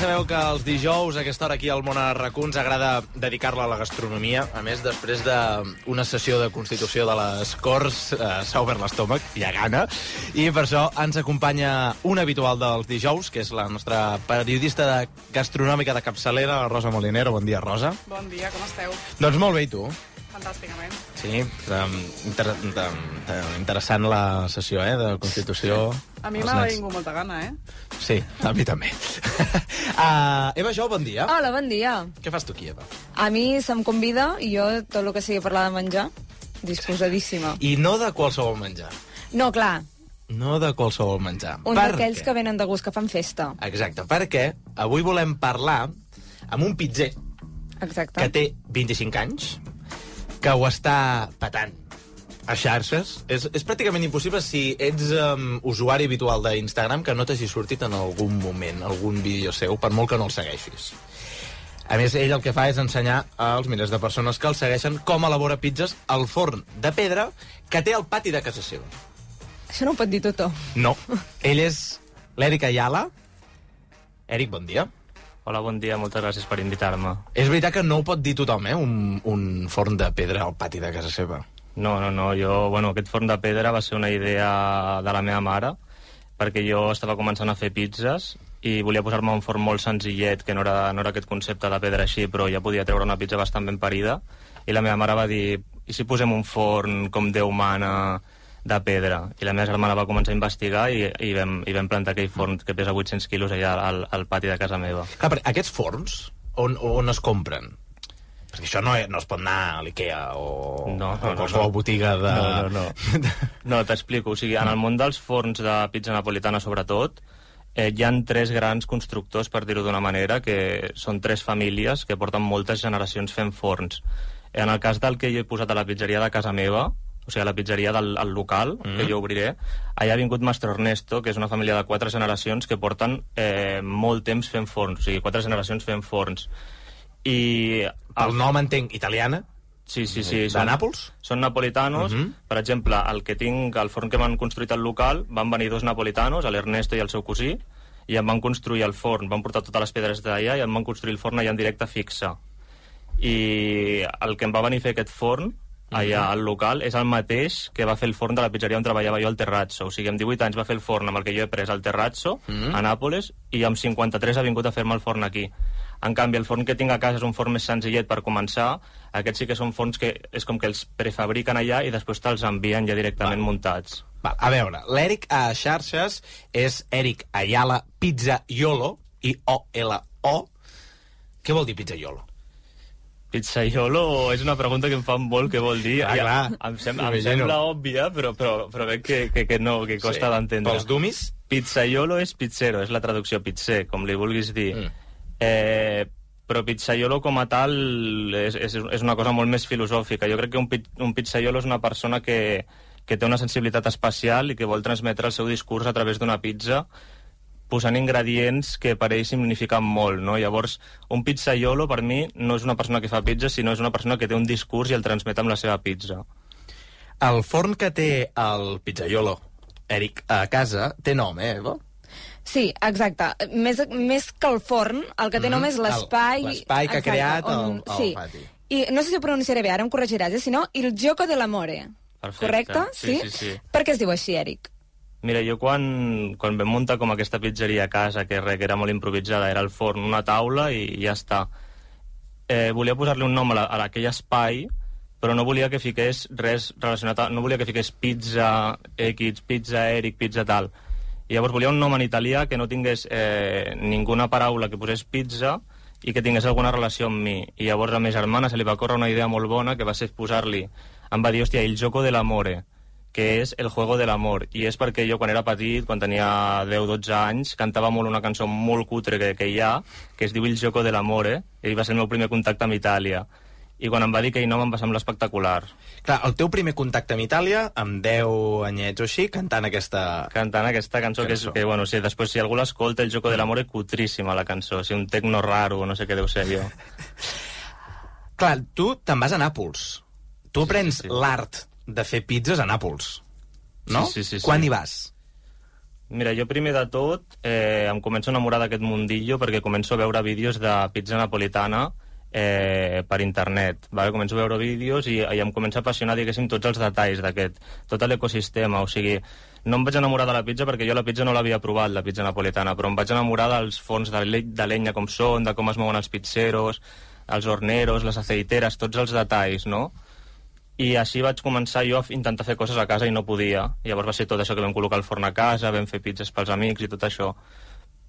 Sabeu que els dijous, a aquesta hora aquí al Mona Racó, ens agrada dedicar-la a la gastronomia. A més, després d'una sessió de constitució de les Corts, eh, s'ha obert l'estómac, hi ha gana, i per això ens acompanya un habitual dels dijous, que és la nostra periodista de gastronòmica de capçalera, la Rosa Molinero. Bon dia, Rosa. Bon dia, com esteu? Doncs molt bé, i tu? Fantàsticament. Sí, um, inter um, interessant la sessió eh, de constitució. A mi m'ha vingut molta gana, eh? Sí, a mi també. uh, Eva Jo, bon dia. Hola, bon dia. Què fas tu aquí, Eva? A mi se'm convida i jo, tot el que sigui parlar de menjar, disposadíssima. I no de qualsevol menjar. No, clar, No de qualsevol menjar. un Per d'aquells que venen de gust, que fan festa. Exacte, perquè avui volem parlar amb un pitzer Exacte. que té 25 anys, que ho està patant a xarxes. És, és pràcticament impossible si ets um, usuari habitual d'Instagram que no t'hagi sortit en algun moment, algun vídeo seu, per molt que no el segueixis. A més, ell el que fa és ensenyar als milers de persones que el segueixen com elabora pizzas al forn de pedra que té al pati de casa seva. Això no ho pot dir tothom. No. Ell és l'Eric Ayala. Eric, bon dia. Hola, bon dia, moltes gràcies per invitar-me. És veritat que no ho pot dir tothom, eh? Un, un forn de pedra al pati de casa seva. No, no, no, jo, bueno, aquest forn de pedra va ser una idea de la meva mare, perquè jo estava començant a fer pizzas i volia posar-me un forn molt senzillet, que no era, no era aquest concepte de pedra així, però ja podia treure una pizza bastant ben parida, i la meva mare va dir, i si posem un forn com Déu mana de pedra? I la meva germana va començar a investigar i, i, vam, i vam plantar aquell forn que pesa 800 quilos allà al, al pati de casa meva. Clar, perquè aquests forns, on, on es compren? Perquè això no, no es pot anar a l'IKEA o No, no, a no, qualsevol no. botiga de... No, no, no. No, t'explico. O sigui, en el món dels forns de pizza napolitana, sobretot, eh, hi han tres grans constructors, per dir-ho d'una manera, que són tres famílies que porten moltes generacions fent forns. En el cas del que jo he posat a la pizzeria de casa meva, o sigui, a la pizzeria del al local, mm. que jo obriré, allà ha vingut Mastro Ernesto, que és una família de quatre generacions que porten eh, molt temps fent forns, o sigui, quatre generacions fent forns. I... El nom entenc italiana, Sí, sí, sí. de Nàpols? Són napolitanos. Mhm. Per exemple, el que tinc, el forn que m'han construït al local, van venir dos napolitanos, l'Ernesto i el seu cosí, i em van construir el forn, van portar totes les pedres d'allà i em van construir el forn allà en directe fixe. I el que em va venir a fer aquest forn, allà al local, és el mateix que va fer el forn de la pizzeria on treballava jo al Terrazzo. O sigui, amb 18 anys va fer el forn amb el que jo he pres al Terrazzo, Mhm. a Nàpoles, i amb 53 ha vingut a fer-me el forn aquí. En canvi, el forn que tinc a casa és un forn més senzillet per començar. Aquests sí que són forns que és com que els prefabriquen allà i després te'ls envien ja directament muntats. Val, a veure, l'Eric a xarxes és Eric Ayala Pizzaiolo, i O-L-O. Què vol dir Pizzaiolo? Pizzaiolo és una pregunta que em fan molt, què vol dir? Clar, Ja, clar. Em, sem em sembla òbvia, però, però, però veig que, que, que no, que costa Sí. d'entendre. Pels dumis? Pizzaiolo és pizzero, és la traducció pizzer, com li vulguis dir. Mm. Eh, però pizzaiolo com a tal és, és, és una cosa molt més filosòfica. Jo crec que un, un pizzaiolo és una persona que, que té una sensibilitat especial i que vol transmetre el seu discurs a través d'una pizza posant ingredients que per ell signifiquen molt, no? Llavors, un pizzaiolo per mi no és una persona que fa pizza, sinó és una persona que té un discurs i el transmet amb la seva pizza. El forn que té el Pizzaiolo, Eric, a casa, té nom, eh, Eva? Sí, exacte. Més, més que el forn, el que té Mhm. nom és l'espai... El- l'espai que ha Exacte, creat el- on- el sí. pati. I no sé si ho pronunciaré bé, ara em corregiràs, eh? si no, Il Gioco dell'Amore. Perfecte. Correcte? Sí, sí, sí. Per què es diu així, Eric? Mira, jo quan, quan vam muntar com aquesta pizzeria a casa, que, re, que era molt improvisada, era el forn, una taula i, i ja està. Eh, volia posar-li un nom a, la, a aquell espai, però no volia que fiqués res relacionat a... No volia que fiqués pizza X, pizza Eric, pizza tal. I llavors volia un nom en italià que no tingués eh, ninguna paraula que posés pizza i que tingués alguna relació amb mi. I llavors a ma germana se li va córrer una idea molt bona que va ser posar-li... Em va dir, hòstia, il gioco de l'amore que és El juego del amor. I és perquè jo, quan era petit, quan tenia 10-12 anys, cantava molt una cançó molt cutre que, que hi ha, que es diu El gioco del amore, i va ser el meu primer contacte amb Itàlia. I quan em va dir aquell nom em va semblar espectacular. Clar, el teu primer contacte amb Itàlia, amb 10 anyets o així, cantant aquesta... Cantant aquesta cançó, que, és, Cançó. que bueno, sí, després si algú l'escolta, El gioco del amore, cutríssima la cançó, o sigui, un tecno raro, no sé què deu ser jo. Clar, tu te'n vas a Nàpols. Tu aprens sí, sí. l'art de fer pizzas a Nàpols, no? Sí, sí, sí, sí. Quan hi vas? Mira, jo primer de tot eh, em començo a enamorar d'aquest mundillo perquè començo a veure vídeos de pizza napolitana eh, per internet. Vale? Començo a veure vídeos i, i em comença a apassionar, diguéssim, tots els detalls d'aquest, tot l'ecosistema. O sigui, no em vaig enamorar de la pizza perquè jo la pizza no l'havia provat, la pizza napolitana, però em vaig enamorar dels forns de, le de lenya com són, de com es mouen els pizzeros, els horneros, les aceiteres, tots els detalls, no? I així vaig començar jo a intentar fer coses a casa i no podia. Llavors va ser tot això que vam col·locar el forn a casa, vam fer pizzas pels amics i tot això.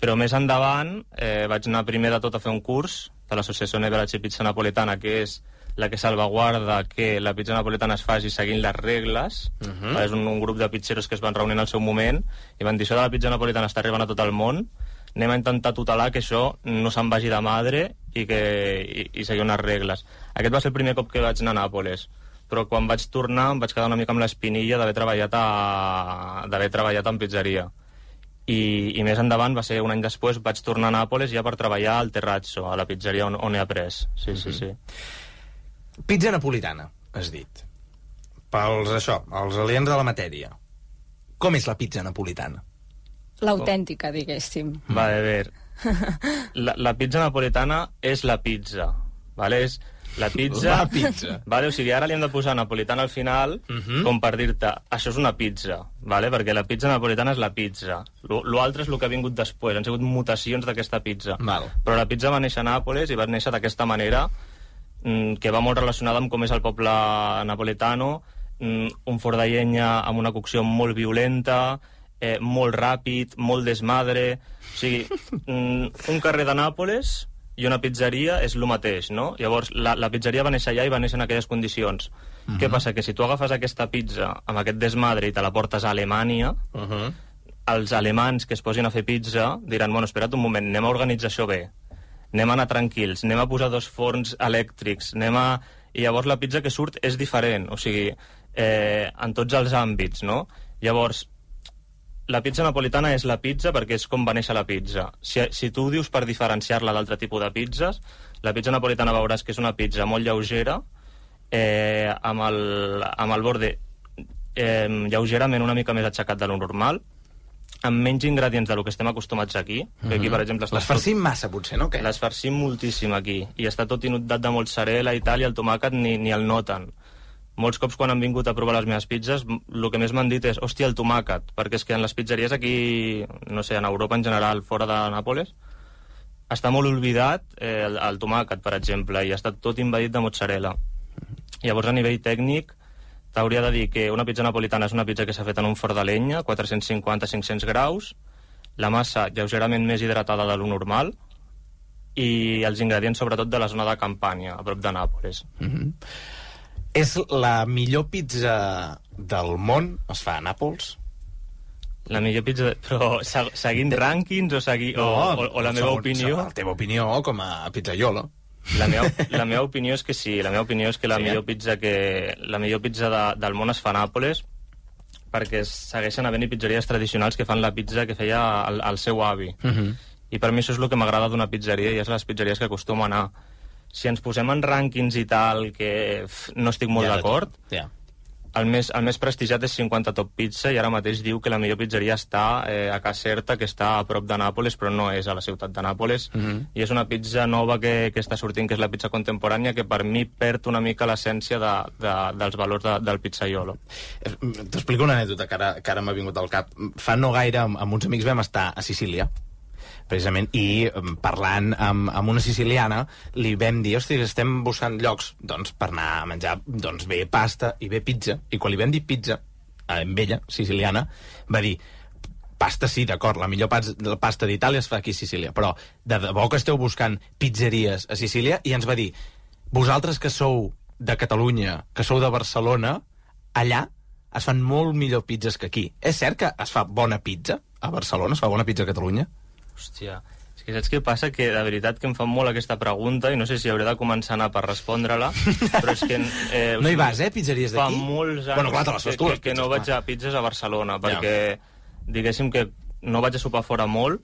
Però més endavant eh, vaig anar primer de tot a fer un curs de l'Associació Neverage Pizza Napolitana, que és la que salvaguarda que la pizza napolitana es faci seguint les regles. Uh -huh. És un, un grup de pizzeros que es van reunir en el seu moment i van dir això de la pizza napolitana està arribant a tot el món, anem a intentar tutelar que això no se'n vagi de madre i, que, i, i seguir unes regles. Aquest va ser el primer cop que vaig anar a Nàpoles però quan vaig tornar em vaig quedar una mica amb l'espinilla d'haver treballat, a... d'haver treballat en pizzeria. I, I més endavant, va ser un any després, vaig tornar a Nàpoles ja per treballar al Terrazzo, a la pizzeria on, on he après. Sí, sí, sí. Pizza napolitana, has dit. Pels, això, els aliens de la matèria. Com és la pizza napolitana? L'autèntica, diguéssim. Vale, a veure. La, la pizza napolitana és la pizza, vale? És la pizza... La pizza. Vale, o sigui, ara li hem de posar napolitana al final, Mhm. com per dir-te, això és una pizza, vale? perquè la pizza napolitana és la pizza. Lo- L'altre és el que ha vingut després, han sigut mutacions d'aquesta pizza. Val. Però la pizza va néixer a Nàpoles i va néixer d'aquesta manera, mm, que va molt relacionada amb com és el poble napolitano, mm, un forn de llenya amb una cocció molt violenta, eh, molt ràpid, molt desmadre... O sigui, mm, un carrer de Nàpoles i una pizzeria és el mateix, no? Llavors, la, la pizzeria va néixer allà i va néixer en aquelles condicions. Què passa? Que si tu agafes aquesta pizza amb aquest desmadre i te la portes a Alemanya, Uh -huh. els alemans que es posin a fer pizza diran, bueno, espera't un moment, anem a organitzar això bé, anem a anar tranquils, anem a posar dos forns elèctrics, anem a... I llavors la pizza que surt és diferent, o sigui, eh, en tots els àmbits, no? Llavors, la pizza napolitana és la pizza perquè és com va néixer la pizza. Si, si tu dius per diferenciar-la d'altre tipus de pizzas, la pizza napolitana veuràs que és una pizza molt lleugera, eh, amb, el, amb el borde eh, lleugerament una mica més aixecat de lo normal, amb menys ingredients de lo que estem acostumats aquí, que aquí, per exemple... està Les farcim massa, potser, no? Què? les farcim moltíssim aquí i està tot inundat de mozzarella i tal i el tomàquet ni, ni el noten. Molts cops quan han vingut a provar les meves pizzas el que més m'han dit és, hòstia, el tomàquet perquè és que en les pizzeries aquí, no sé, en Europa en general, fora de Nàpoles està molt oblidat eh, el, el tomàquet, per exemple, i està tot invadit de mozzarella. Llavors, a nivell tècnic, t'hauria de dir que una pizza napolitana és una pizza que s'ha fet en un forn de lenya, 450-500 graus, la massa lleugerament més hidratada de lo normal, i els ingredients sobretot de la zona de Campània, a prop de Nàpoles. És la millor pizza del món, es fa a Nàpols? La millor pizza... De... Però se- seguint rànquings o, segui... o, o, o la meva opinió... La teva opinió com a pizzaiolo. La meva, la meva opinió és que sí, la meva opinió és que la Sí, eh? millor pizza que la millor pizza de, del món es fa a Nàpoles perquè segueixen havent-hi pizzeries tradicionals que fan la pizza que feia el, el seu avi. Uh -huh. I per mi això és el que m'agrada d'una pizzeria i és les pizzeries que acostumo a anar. Si ens posem en rànquings i tal, que ff, no estic molt Ja, d'acord. Ja. el més, el més prestigiat és 50 Top Pizza i ara mateix diu que la millor pizzeria està eh, a Caserta, que està a prop de Nàpoles, però no és a la ciutat de Nàpoles. Mhm. I és una pizza nova que, que està sortint, que és la pizza contemporània, que per mi perd una mica l'essència de, de, dels valors de, del pizzaiolo. Eh, T'explico una anècdota que ara, que ara m'ha vingut al cap. Fa no gaire, amb uns amics vam estar a Sicília, precisament, i parlant amb, amb una siciliana li vam dir, hosti, estem buscant llocs doncs, per anar a menjar doncs, bé pasta i bé pizza, i quan li vam dir pizza amb ella, siciliana, va dir pasta sí, d'acord, la millor pasta d'Itàlia es fa aquí a Sicília, però de debò que esteu buscant pizzeries a Sicília, i ens va dir, vosaltres que sou de Catalunya, que sou de Barcelona, allà es fan molt millor pizzas que aquí. És cert que es fa bona pizza a Barcelona, es fa bona pizza a Catalunya? Hòstia, és que saps què passa? Que de veritat que em fan molt aquesta pregunta i no sé si hauré de començar a anar per respondre-la, però és que... Eh, No hi vas, eh, pizzeries Fa d'aquí? molts anys Bueno, clar, te les fas tu, que, les que, que no vaig a pizzas a Barcelona, perquè diguéssim que no vaig a sopar fora molt,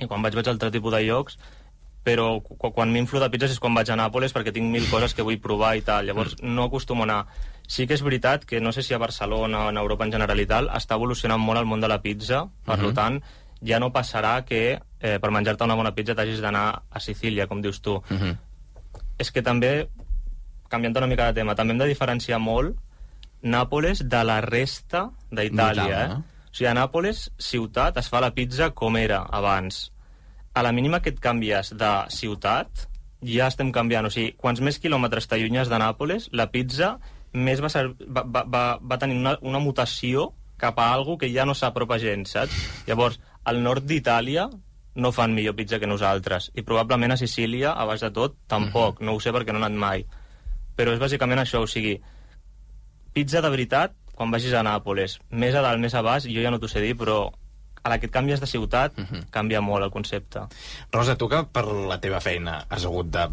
i quan vaig vaig a altre tipus de llocs, però qu quan m'inflo de pizzas és quan vaig a Nàpoles perquè tinc mil coses que vull provar i tal. Llavors Mm. no acostumo a anar. Sí que és veritat que no sé si a Barcelona o en Europa en general i tal està evolucionant molt el món de la pizza, per Mhm. tant ja no passarà que eh, per menjar-te una bona pizza t'hagis d'anar a Sicília, com dius tu. Uh -huh. És que també, canviant una mica de tema, també hem de diferenciar molt Nàpoles de la resta d'Itàlia, eh? no? O sigui, a Nàpoles, ciutat, es fa la pizza com era abans. A la mínima que et canvies de ciutat, ja estem canviant. O sigui, quants més quilòmetres t'allunyes de Nàpoles, la pizza més va, ser, va, va, va, va tenir una, una mutació cap a algo que ja no s'apropa gens, saps? Llavors, al nord d'Itàlia no fan millor pizza que nosaltres. I probablement a Sicília, a baix de tot, tampoc. No ho sé perquè no he anat mai. Però és bàsicament això, o sigui, pizza de veritat quan vagis a Nàpoles. Més a dalt, més a baix, jo ja no t'ho sé dir, però a la que et canvies de ciutat, canvia molt el concepte. Rosa, tu que per la teva feina has hagut de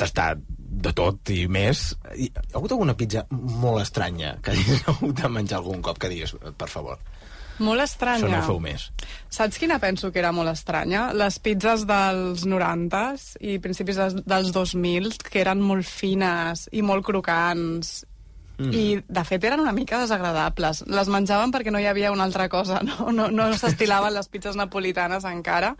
tastar de tot i més, hi ha hagut alguna pizza molt estranya que hagis hagut de menjar algun cop que digues, per favor, Molt això estranya. no ho feu més. Saps quina penso que era molt estranya? Les pizzas dels 90s i principis dels, dels 2000 que eren molt fines i molt crocants mm. i de fet eren una mica desagradables. Les menjaven perquè no hi havia una altra cosa, no, no, no s'estilaven les pizzas napolitanes encara,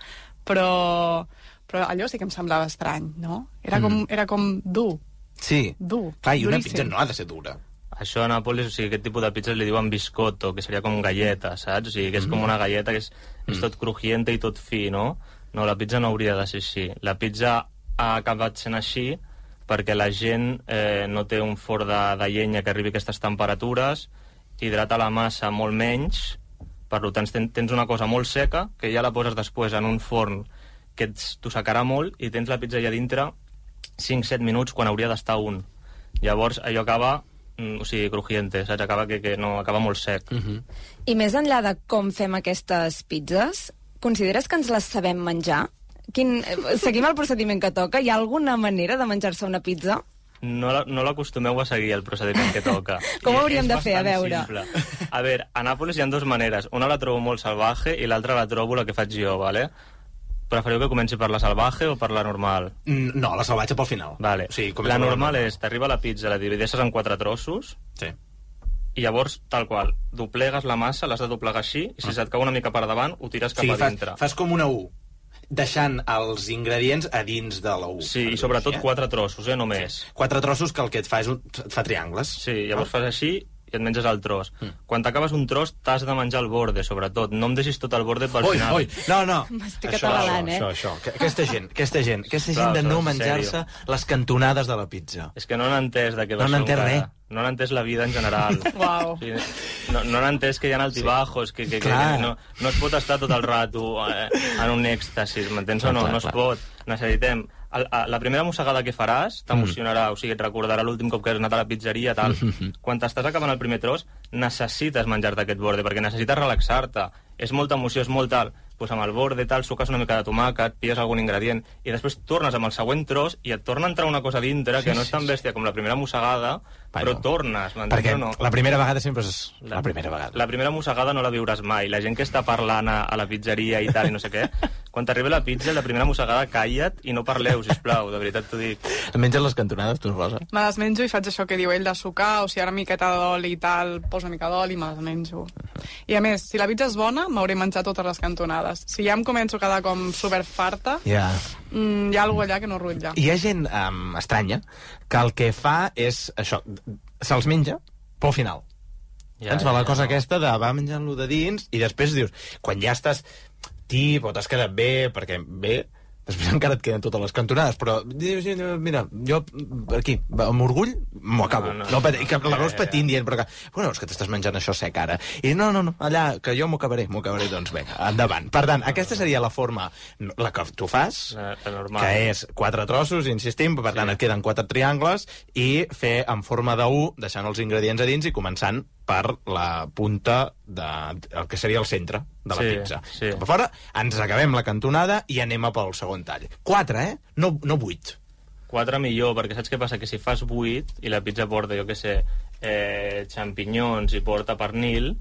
però, però allò sí que em semblava estrany, no? Era com, era com dur, Sí. dur, Clar, i una duríssim. pizza no ha de ser dura. Això a Nàpolis, o sigui, aquest tipus de pizzas li diuen biscotto, que seria com galleta, saps? O sigui, que és com una galleta que és, és tot crujiente i tot fi, no? No, la pizza no hauria de ser així. La pizza ha acabat sent així perquè la gent eh, no té un forn de, de llenya que arribi a aquestes temperatures, hidrata la massa molt menys, per tant ten, tens una cosa molt seca, que ja la poses després en un forn que t'ho secarà molt, i tens la pizza allà dintre 5-7 minuts quan hauria d'estar un. Llavors, allò acaba mm, o sigui, crujiente, saps? Acaba que, que no, acaba molt sec. Mm -hmm. I més enllà de com fem aquestes pizzas, consideres que ens les sabem menjar? Quin... eh, Seguim el procediment que toca? Hi ha alguna manera de menjar-se una pizza? No, la- no l'acostumeu a seguir el procediment que toca. Com I hauríem de fer, a veure? Simple. A veure, a Nàpolis hi ha dues maneres. Una la trobo molt salvaje i l'altra la trobo la que faig jo, vale? Preferiu que comenci per la salvaje o per la normal? Mm, No, la salvatge pel final. Vale. O sigui, la normal és, t'arriba la pizza, la divideixes en quatre trossos, Sí. i llavors, tal qual, doblegues la massa, l'has de doblegar així, i si se't cau una mica per davant, ho tires cap sigui, a fas, dintre. fas com una U, deixant els ingredients a dins de la U. Sí, i sobretot així, quatre trossos, eh, només. Quatre trossos que el que et fa és un, et fa triangles. Sí, llavors fas així i et menges el tros. Mm. Quan t'acabes un tros, t'has de menjar el borde, sobretot. No em deixis tot el borde pel Ui, final. ui, no, no. M'estic atabalant, eh? Això, això, això. Aquesta gent, aquesta gent, aquesta gent Clar, de no en menjar-se les cantonades de la pizza. És que no n'ha entès de què No va n'ha això entès res. No n'ha entès la vida en general. Uau. Sí, no no n'ha entès que hi ha altibajos, que, que, que, que no, no es pot estar tot el rato eh, en un èxtasis, m'entens o no? clar, no es clar. pot. Necessitem... El, a, la primera mossegada que faràs t'emocionarà, o sigui, et recordarà l'últim cop que has anat a la pizzeria, tal. Quan t'estàs acabant el primer tros, necessites menjar-te aquest borde, perquè necessites relaxar-te. És molta emoció, és molt tal. Pues amb el borde, tal, suques una mica de tomàquet, pilles algun ingredient, i després tornes amb el següent tros i et torna a entrar una cosa dintre que no és tan bèstia com la primera mossegada, però Bueno, tornes, Perquè no? la primera vegada sempre és la, primera vegada. La primera mossegada no la viuràs mai. La gent que està parlant a, a la pizzeria i tal i no sé què, quan t'arriba la pizza, la primera mossegada, calla't i no parleu, sisplau, de veritat t'ho dic. Menges les cantonades, tu, Rosa? Me les menjo i faig això que diu ell de sucar, o si ha una miqueta d'oli i tal, poso una mica d'oli i me les menjo. I a més, si la pizza és bona, m'hauré menjat totes les cantonades. Si ja em començo a quedar com superfarta, Ja. mm, hi ha alguna allà que no rutlla. Hi ha gent um, estranya que el que fa és això, se'ls menja pel final. Ja, Ens fa la cosa no. aquesta de va menjant-lo de dins i després dius, quan ja estàs tip o t'has quedat bé, perquè bé, després encara et queden totes les cantonades, però mira, jo aquí, amb orgull, m'ho acabo. No, No, no, no, que ja, ja. patint dient, però que, bueno, és que t'estàs menjant això sec ara. I no, no, no, allà, que jo m'ho acabaré, m'ho acabaré, doncs vinga, endavant. Per tant, aquesta seria la forma, la que tu fas, La, la normal. que és quatre trossos, insistim, per tant et queden quatre triangles, i fer en forma de U, deixant els ingredients a dins i començant per la punta de, el que seria el centre de la Sí, pizza. sí. Cap a fora, ens acabem la cantonada i anem a pel segon tall. Quatre, eh? No, no vuit. 4 millor, perquè saps què passa? Que si fas 8 i la pizza porta, jo què sé, eh, xampinyons i porta pernil,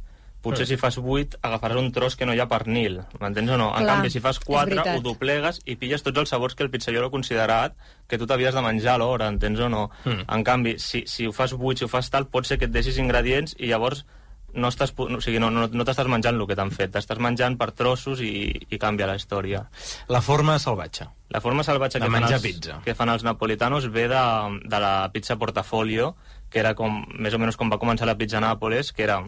potser Mm. si fas 8 agafaràs un tros que no hi ha pernil, m'entens o no? En Clar, canvi, si fas és 4 veritat. ho doblegues i pilles tots els sabors que el pizzaiolo ha considerat que tu t'havies de menjar a l'hora, entens o no? Mm. En canvi, si, si ho fas 8, si ho fas tal, pot ser que et deixis ingredients i llavors no estàs, o sigui, no, no, no t'estàs menjant el que t'han fet, t'estàs menjant per trossos i, i canvia la història. La forma salvatge. La forma salvatge que fan, els, pizza. que fan els napolitanos ve de, de la pizza portafolio, que era com, més o menys com va començar la pizza a Nàpoles, que era,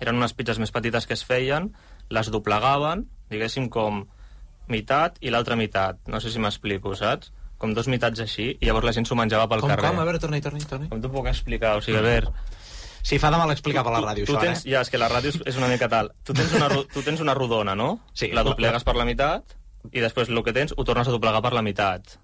eren unes pizzas més petites que es feien, les doblegaven, diguéssim com meitat i l'altra meitat. No sé si m'explico, saps? Com dos meitats així, i llavors la gent s'ho menjava pel Com, carrer. com? A veure, torna-hi, torna-hi, torna Com t'ho puc explicar? O sigui, a veure... Sí, fa de mal explicar per la ràdio, tu això, tens, eh? Ja, és que la ràdio és- una mica tal. Tu tens una, tu tens una rodona, no? Sí. La doblegues per la meitat i després el que tens ho tornes a doblegar per la meitat.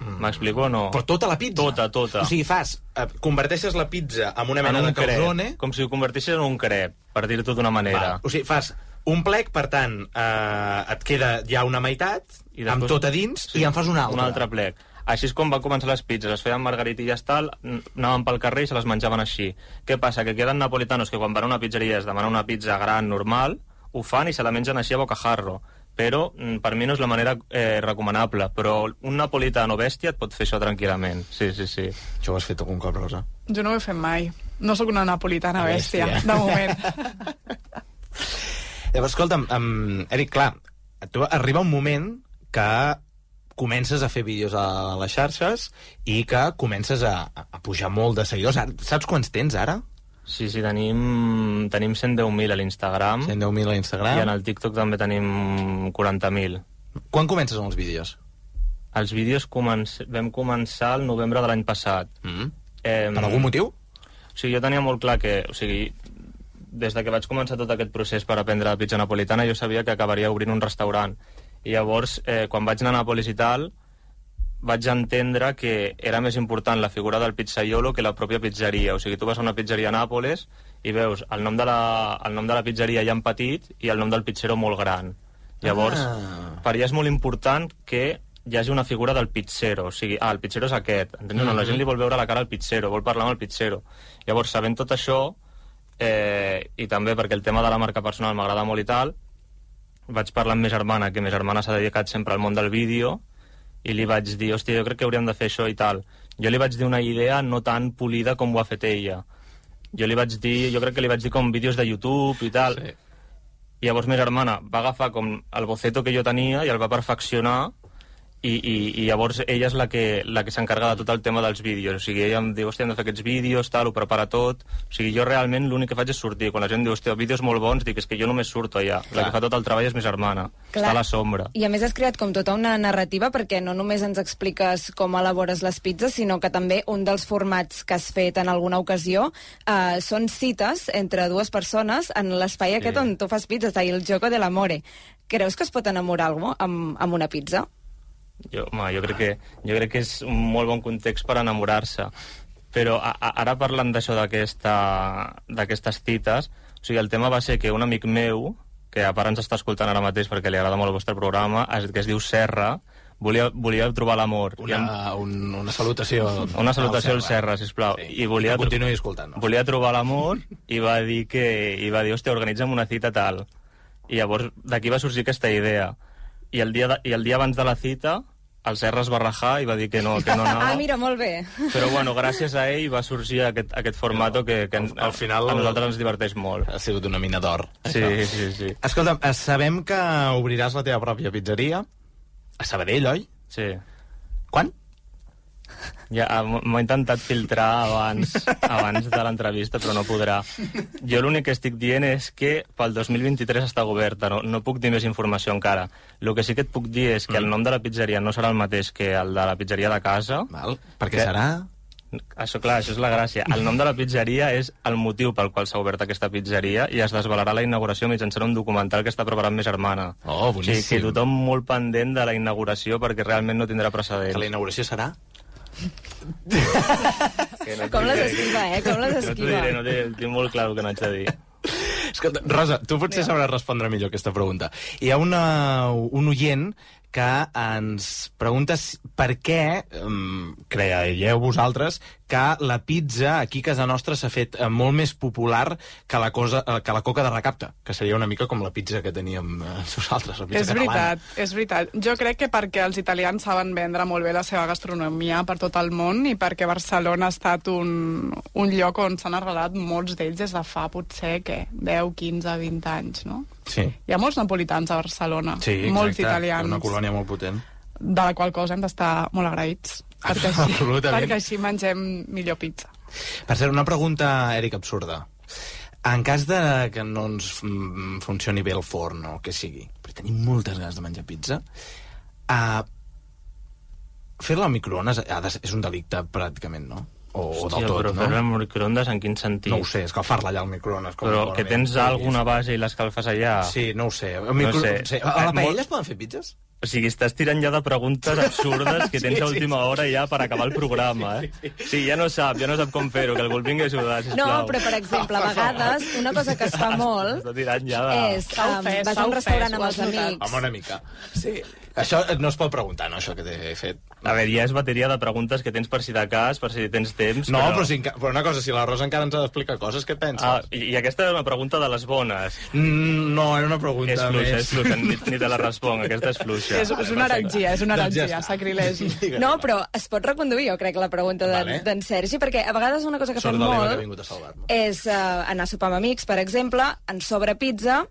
M'explico o no? Però tota la pizza? Tota, tota. O sigui, fas... Eh, converteixes la pizza en una mena en de un crep, calzone... com si ho convertissis en un crep, per dir-ho d'una manera. Va, o sigui, fas un plec, per tant, eh, et queda ja una meitat, I amb tot a dins, i en fas un altre. Un altre plec. Així és com van començar les pizzas, es feien margaritilles tal, anaven pel carrer i se les menjaven així. Què passa? Que queden napolitanos que quan van a una pizzeria es demanen una pizza gran, normal, ho fan i se la mengen així a bocajarro. Però mm, per mi no és la manera eh, recomanable, però un napolitano bèstia et pot fer això tranquil·lament. Sí, sí, sí. Això ho has fet algun cop, Rosa? Jo no ho he fet mai. No sóc una napolitana bèstia, Bèstia. de moment. Llavors, escolta'm, um, Eric, clar, tu arriba un moment que comences a fer vídeos a les xarxes i que comences a, a pujar molt de seguidors. Saps quants tens, ara? Sí, sí, tenim, tenim 110.000 a l'Instagram 110.000 a i Instagram. en el TikTok també tenim 40.000. Quan comences amb els vídeos? Els vídeos començ... vam començar el novembre de l'any passat. Mm. Eh, Per algun motiu? O sigui, jo tenia molt clar que... O sigui, des de que vaig començar tot aquest procés per aprendre la pizza napolitana, jo sabia que acabaria obrint un restaurant. I llavors, eh, quan vaig anar a Nàpolis i tal, vaig entendre que era més important la figura del pizzaiolo que la pròpia pizzeria. O sigui, tu vas a una pizzeria a Nàpoles i veus el nom de la, el nom de la pizzeria ja en petit i el nom del pizzero molt gran. Llavors, Ah. per allà és molt important que hi hagi una figura del pizzero, o sigui, ah, el pizzero és aquest, entens? Mm -hmm. La gent li vol veure la cara al pizzero, vol parlar amb el pizzero. Llavors, sabent tot això, eh, i també perquè el tema de la marca personal m'agrada molt i tal, vaig parlar amb ma germana, que ma germana s'ha dedicat sempre al món del vídeo, i li vaig dir, hòstia, jo crec que hauríem de fer això i tal. Jo li vaig dir una idea no tan polida com ho ha fet ella. Jo li vaig dir, jo crec que li vaig dir com vídeos de YouTube i tal. Sí. I llavors ma germana va agafar com el boceto que jo tenia i el va perfeccionar i, i, i llavors ella és la que, la que s'encarga de tot el tema dels vídeos. O sigui, ella em diu, hòstia, hem de fer aquests vídeos, tal, ho prepara tot. O sigui, jo realment l'únic que faig és sortir. Quan la gent diu, hòstia, vídeos molt bons, dic, és que jo només surto allà. La Clar. que fa tot el treball és ma germana. Clar. Està a la sombra. I a més has creat com tota una narrativa perquè no només ens expliques com elabores les pizzas, sinó que també un dels formats que has fet en alguna ocasió eh, són cites entre dues persones en l'espai aquest on tu fas pizzas, el Joco de l'Amore. Creus que es pot enamorar algú amb, amb una pizza? Jo, home, jo, crec que, jo crec que és un molt bon context per enamorar-se. Però a, a, ara parlant d'això d'aquestes cites, o sigui, el tema va ser que un amic meu, que a part ens està escoltant ara mateix perquè li agrada molt el vostre programa, es, que es diu Serra, volia, volia trobar l'amor. Em- Una, un, una salutació. una salutació al Serra, sisplau. Sí. I volia, que continuï escoltant. volia trobar l'amor i va dir que i va dir, hòstia, organitza'm una cita tal. I llavors d'aquí va sorgir aquesta idea. I el dia, de, i el dia abans de la cita el Serra es va rajar i va dir que no, que no anava. Ah, mira, molt bé. Però bueno, gràcies a ell va sorgir aquest, aquest formato que, que Al- al final- a nosaltres ens diverteix molt. Ha sigut una mina d'or. Sí, això. sí, sí. Escolta, eh, sabem que obriràs la teva pròpia pizzeria a Sabadell, oi? sí. Quan? Ja, ah, m'ho he intentat filtrar abans, abans de l'entrevista, però no podrà. Jo l'únic que estic dient és que pel 2023 està oberta, no, no puc dir més informació encara. El que sí que et puc dir és que el nom de la pizzeria no serà el mateix que el de la pizzeria de casa. Val. Perquè Que- serà... Això, clar, això és la gràcia. El nom de la pizzeria és el motiu pel qual s'ha obert aquesta pizzeria i es desvelarà la inauguració mitjançant un documental que està preparant ma germana. Oh, O sigui, boníssim. que tothom molt pendent de la inauguració perquè realment no tindrà precedents. Que la inauguració serà? Que no Com les diré, esquiva, eh? Com les No t'ho esquiva. diré, no t'ho- tinc molt clar el que no haig de dir. Escolta, Rosa, tu potser sabràs respondre millor aquesta pregunta. Hi ha una, un oient que ens pregunta per què um, creieu vosaltres que la pizza aquí a casa nostra s'ha fet eh, molt més popular que la, cosa, eh, que la coca de recapta, que seria una mica com la pizza que teníem eh, nosaltres, la pizza És catalana. veritat, és veritat. Jo crec que perquè els italians saben vendre molt bé la seva gastronomia per tot el món i perquè Barcelona ha estat un, un lloc on s'han arrelat molts d'ells des de fa potser, què, 10, 15, 20 anys, no? Sí, Hi ha molts napolitans a Barcelona, sí exacte. molts italians, Una colònia molt potent. de la qual cosa hem d'estar molt agraïts, perquè així, Absolutament. perquè així mengem millor pizza. Per cert, una pregunta, Eric, absurda. En cas de que no ens mm, funcioni bé el forn o que sigui, però tenim moltes ganes de menjar pizza, uh, fer-la al microones de és un delicte pràcticament, no? O, o del tot, però no? fer-la amb microondes en quin sentit? No ho sé, escalfar-la allà al microones. Com Però que tens alguna base i l'escalfes allà... Sí, no ho sé. El micro... sé. sé. A la Eh, paella molt- es poden fer pizzas? O sigui, estàs tirant ja de preguntes absurdes que tens Sí, a sí, última hora ja per acabar el programa, eh? Sí, ja no sap, ja no sap com fer-ho, que algú el vingui a ajudar, sisplau. No, però, per exemple, a vegades, una cosa que es fa molt Està tirant ja de... és... Um, ofès, vas a un restaurant ho amb els amics... Home, una mica. Sí. Això no es pot preguntar, no, això que t'he fet. A veure, ja és bateria de preguntes que tens per si de cas, per si tens temps, No, però... però, si, però una cosa, si la Rosa encara ens ha d'explicar coses, què penses? Ah, i, I aquesta era una pregunta de les bones. Mm, no, era una pregunta És fluixa, més. és fluixa, ni, ni te la responc, aquesta és fluixa. És, és una heretgia, és una Doncs ja heretgia, sacrilegi. No, però es pot reconduir, jo crec, la pregunta d'en Vale. vale. Sergi, perquè a vegades una cosa que Sort fem de que molt vingut a salvar-me. és uh, anar a sopar amb amics, per exemple, ens sobra pizza,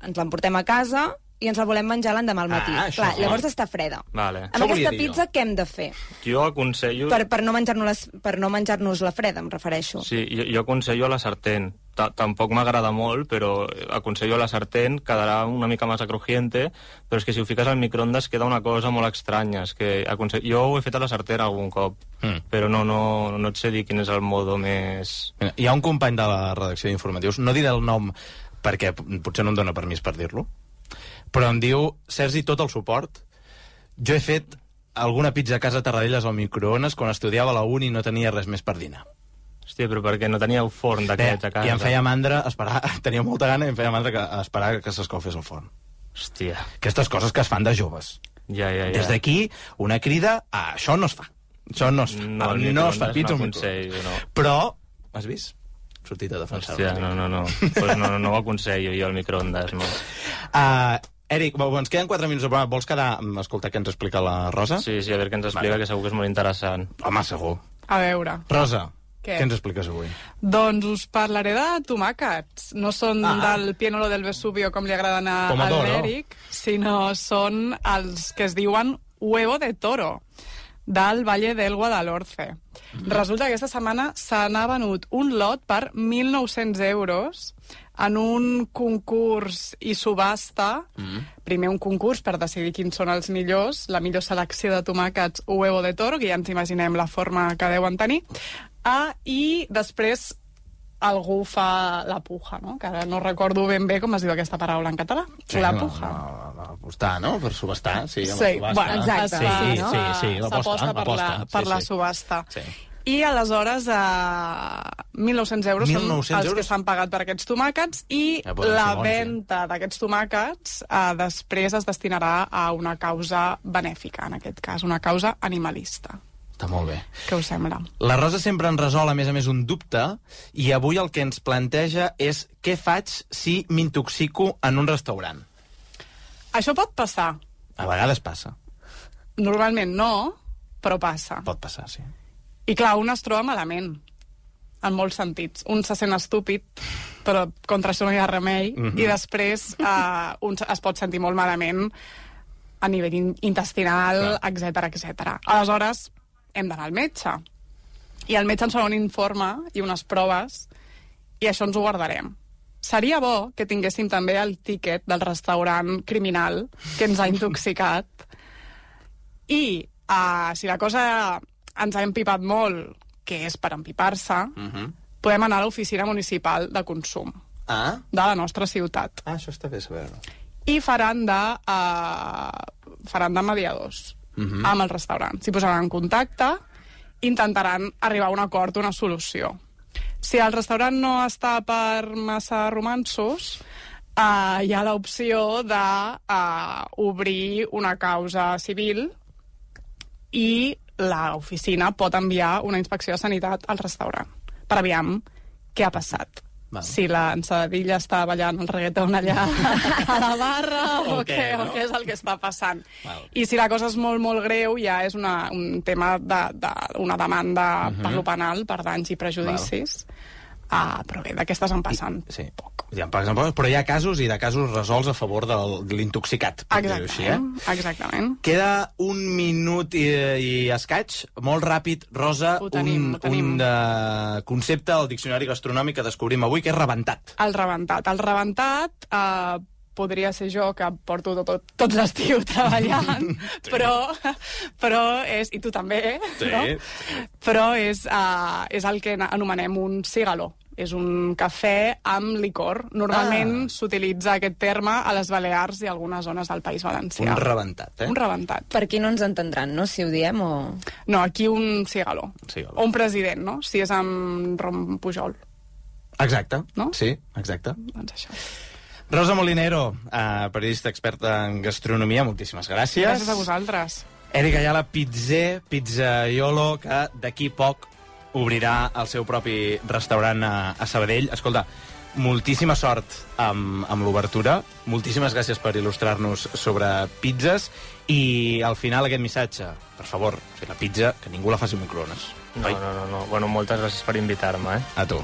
ens l'emportem a casa i ens la volem menjar l'endemà al matí. Ah, això Clar, llavors està freda. Vale. Això Amb volia aquesta dir jo. pizza què hem de fer? Jo aconsello... Per, per no menjar-nos per no menjar-nos la freda, em refereixo. Sí, jo, jo aconsello a la sartén. Ta- Tampoc m'agrada molt, però aconsello a la sartén, quedarà una mica massa crujiente, però és que si ho fiques al microondes queda una cosa molt estranya. És que aconsell... Jo ho he fet a la sartén algun cop, Mm. però no, no, no et sé dir quin és el modo més... Mira, hi ha un company de la redacció d'informatius, no diré el nom perquè potser no em dóna permís per dir-lo, però em diu, Sergi, tot el suport. Jo he fet alguna pizza a casa a Tarradellas al microones quan estudiava a la uni i no tenia res més per dinar. Hòstia, però perquè no teníeu forn Bé, d'aquests a casa. I em feia mandra esperar, tenia molta gana i em feia mandra que, esperar que s'escalfés el forn. Hòstia, Aquestes coses que es fan de joves. ja, ja, ja. Des d'aquí, una crida a això no es fa. Això no es fa. No, al no es fa pizza no aconsello, no. Però, has vist? Sortit a defensar Hòstia, no, no, no. Pues no, no, no ho aconsello jo al microondes, no. Uh, Eric, bo, ens queden 4 minuts de programa. Vols quedar a escoltar què ens explica la Rosa? Sí, sí, a veure què ens explica, Vale. que segur que és molt interessant. Home, segur. A veure, Rosa, què, Què? ens expliques avui? doncs us parlaré de tomàquets. No són Ah. ah. del piénolo del Vesubio, com li agraden a, a l'Eric, sinó són els que es diuen huevo de toro del Valle del Guadalhorce. Mm. Resulta que aquesta setmana se n'ha venut un lot per 1.900 euros en un concurs i subhasta. Mm. Primer un concurs per decidir quins són els millors, la millor selecció de tomàquets huevo de toro, que ja ens imaginem la forma que deuen tenir, ah, i després algú fa la puja, no? que ara no recordo ben bé com es diu aquesta paraula en català. la puja. La, la, apostar, no? Per subestar, sí. Sí, la subhasta. bueno, Exacte, Sí, sí, no? sí, sí, l'aposta, S'aposta per, la, per sí, la sí. subhasta. Sí. I aleshores, eh, 1.900 euros 1.900 són els euros? que s'han pagat per aquests tomàquets i Ja poden la ja. venda d'aquests tomàquets eh, després es destinarà a una causa benèfica, en aquest cas, una causa animalista. Està molt bé. Què us sembla? La Rosa sempre ens resol, a més a més, un dubte, i avui el que ens planteja és què faig si m'intoxico en un restaurant. Això pot passar. A vegades passa. Normalment no, però passa. Pot passar, sí. I clar, un es troba malament, en molts sentits. Un se sent estúpid, però contra això no hi ha remei, Mhm. i després eh, un es pot sentir molt malament a nivell in- intestinal, etc etc. Aleshores, hem d'anar al metge. I el metge ens farà un informe i unes proves, i això ens ho guardarem. Seria bo que tinguéssim també el tíquet del restaurant criminal que ens ha intoxicat i uh, si la cosa ens ha empipat molt, que és per empipar-se, Uh -huh. podem anar a l'oficina municipal de consum Ah? de la nostra ciutat. Ah, això està bé saber-ho. I faran de, uh, faran de mediadors Mhm. amb el restaurant. S'hi posaran en contacte intentaran arribar a un acord, una solució. Si el restaurant no està per massa romansos, uh, hi ha l'opció d'obrir uh, una causa civil i l'oficina pot enviar una inspecció de sanitat al restaurant per aviam què ha passat. Val. Si l'ensadilla està ballant el reggaeton allà a la barra o, O què, què, no? o què és el que està passant. Val. I si la cosa és molt, molt greu, ja és una, un tema d'una de, una demanda uh -huh. per lo penal, per danys i prejudicis. Ah, però bé, d'aquestes en passen Sí. poc. Ja en passen pocs, però hi ha casos i de casos resolts a favor del, de l'intoxicat, per dir-ho així, eh? Exactament, exactament. Queda un minut i, i escaig, molt ràpid, Rosa, Ho tenim, un, ho tenim. un de concepte al diccionari gastronòmic que descobrim avui, que és rebentat. El rebentat. El rebentat eh, podria ser jo, que porto tot, tot, tot l'estiu treballant, sí. però, però és... I tu també, Sí, no? sí. Però és, uh, és el que anomenem un cigaló. És un cafè amb licor. Normalment Ah. s'utilitza aquest terme a les Balears i algunes zones del País Valencià. Un rebentat, eh? Un rebentat. Per aquí no ens entendran, no?, si ho diem o... No, aquí un cigaló. Cigaló. O un president, no? Si és amb Rom Pujol. Exacte, No? sí, exacte. Doncs això. Rosa Molinero, eh, periodista experta en gastronomia, moltíssimes gràcies. Gràcies a vosaltres. Eric Ayala, pizzer, pizzaiolo, que d'aquí poc obrirà el seu propi restaurant a, a Sabadell. Escolta, moltíssima sort amb, amb l'obertura, moltíssimes gràcies per il·lustrar-nos sobre pizzas i al final aquest missatge, per favor, si la pizza, que ningú la faci amb microones. No, no, no, no. Bueno, moltes gràcies per invitar-me, eh? A tu.